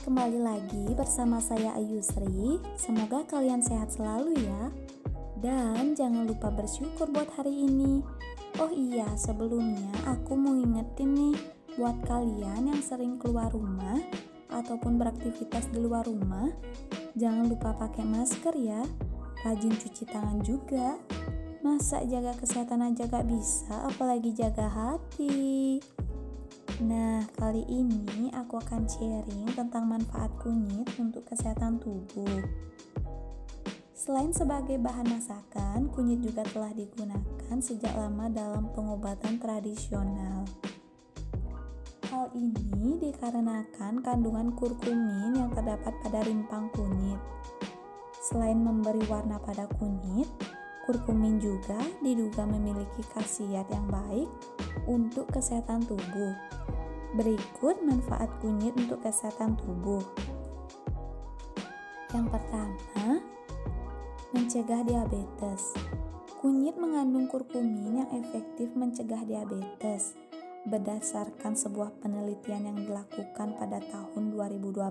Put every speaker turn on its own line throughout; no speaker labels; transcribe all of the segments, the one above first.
kembali lagi bersama saya Ayu Sri. Semoga kalian sehat selalu ya. Dan jangan lupa bersyukur buat hari ini. Oh iya, sebelumnya aku mau ingetin nih buat kalian yang sering keluar rumah ataupun beraktivitas di luar rumah, jangan lupa pakai masker ya. Rajin cuci tangan juga. Masa jaga kesehatan aja gak bisa, apalagi jaga hati. Nah, kali ini aku akan sharing tentang manfaat kunyit untuk kesehatan tubuh. Selain sebagai bahan masakan, kunyit juga telah digunakan sejak lama dalam pengobatan tradisional. Hal ini dikarenakan kandungan kurkumin yang terdapat pada rimpang kunyit. Selain memberi warna pada kunyit, kurkumin juga diduga memiliki khasiat yang baik untuk kesehatan tubuh. Berikut manfaat kunyit untuk kesehatan tubuh. Yang pertama, mencegah diabetes. Kunyit mengandung kurkumin yang efektif mencegah diabetes. Berdasarkan sebuah penelitian yang dilakukan pada tahun 2012,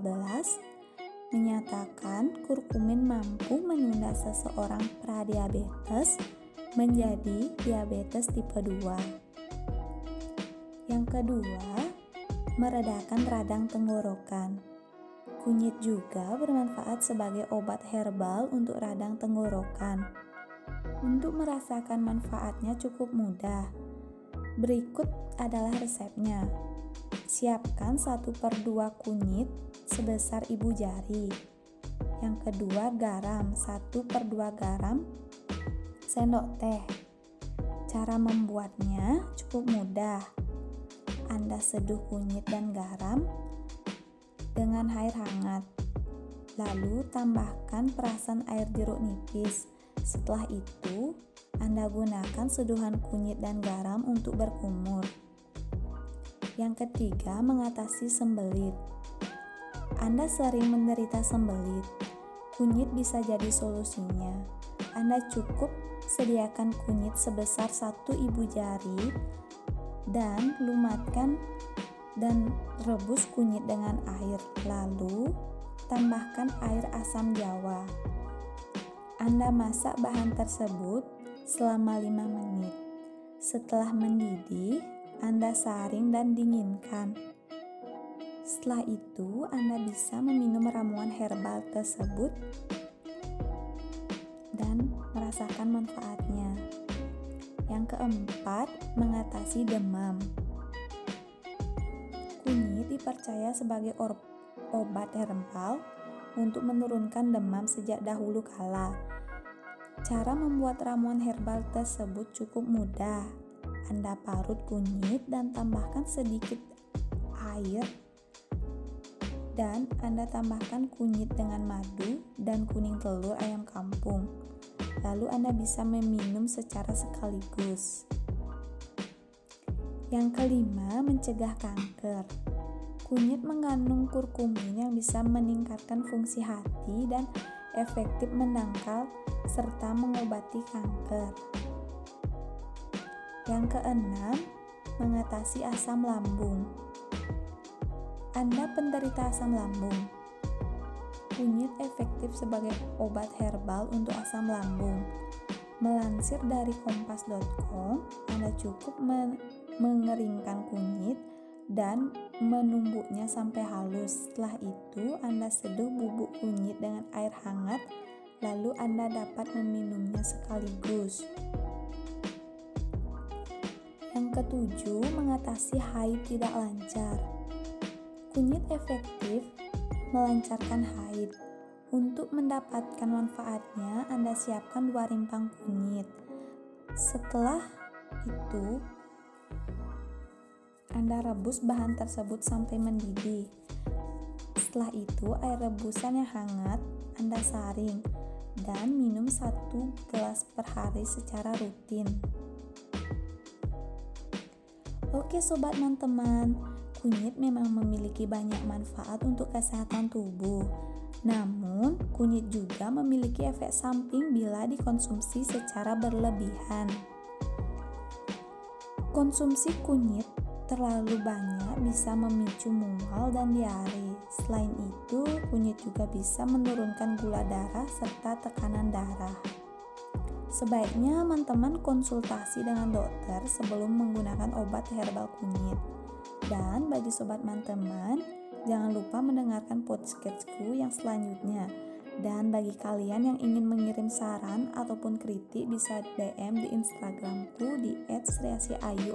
menyatakan kurkumin mampu menunda seseorang pradiabetes menjadi diabetes tipe 2. Yang kedua, meredakan radang tenggorokan. Kunyit juga bermanfaat sebagai obat herbal untuk radang tenggorokan. Untuk merasakan manfaatnya cukup mudah. Berikut adalah resepnya. Siapkan 1 per 2 kunyit sebesar ibu jari. Yang kedua garam 1 per 2 garam sendok teh. Cara membuatnya cukup mudah anda seduh kunyit dan garam dengan air hangat. Lalu tambahkan perasan air jeruk nipis. Setelah itu, Anda gunakan seduhan kunyit dan garam untuk berkumur. Yang ketiga, mengatasi sembelit. Anda sering menderita sembelit. Kunyit bisa jadi solusinya. Anda cukup sediakan kunyit sebesar satu ibu jari dan lumatkan dan rebus kunyit dengan air. Lalu tambahkan air asam jawa. Anda masak bahan tersebut selama 5 menit. Setelah mendidih, Anda saring dan dinginkan. Setelah itu, Anda bisa meminum ramuan herbal tersebut dan merasakan manfaatnya. Yang keempat, mengatasi demam. Kunyit dipercaya sebagai obat herbal untuk menurunkan demam sejak dahulu kala. Cara membuat ramuan herbal tersebut cukup mudah. Anda parut kunyit dan tambahkan sedikit air dan Anda tambahkan kunyit dengan madu dan kuning telur ayam kampung lalu Anda bisa meminum secara sekaligus. Yang kelima, mencegah kanker. Kunyit mengandung kurkumin yang bisa meningkatkan fungsi hati dan efektif menangkal serta mengobati kanker. Yang keenam, mengatasi asam lambung. Anda penderita asam lambung, Kunyit efektif sebagai obat herbal untuk asam lambung. Melansir dari kompas.com, Anda cukup men mengeringkan kunyit dan menumbuknya sampai halus. Setelah itu, Anda seduh bubuk kunyit dengan air hangat, lalu Anda dapat meminumnya sekaligus. Yang ketujuh, mengatasi haid tidak lancar. Kunyit efektif melancarkan haid. Untuk mendapatkan manfaatnya, Anda siapkan dua rimpang kunyit. Setelah itu, Anda rebus bahan tersebut sampai mendidih. Setelah itu, air rebusan yang hangat Anda saring dan minum satu gelas per hari secara rutin. Oke sobat teman-teman, kunyit memang memiliki banyak manfaat untuk kesehatan tubuh. Namun, kunyit juga memiliki efek samping bila dikonsumsi secara berlebihan. Konsumsi kunyit terlalu banyak bisa memicu mual dan diare. Selain itu, kunyit juga bisa menurunkan gula darah serta tekanan darah. Sebaiknya teman-teman konsultasi dengan dokter sebelum menggunakan obat herbal kunyit. Dan bagi sobat teman-teman, jangan lupa mendengarkan podcastku yang selanjutnya. Dan bagi kalian yang ingin mengirim saran ataupun kritik bisa DM di Instagramku di @sriasiayu.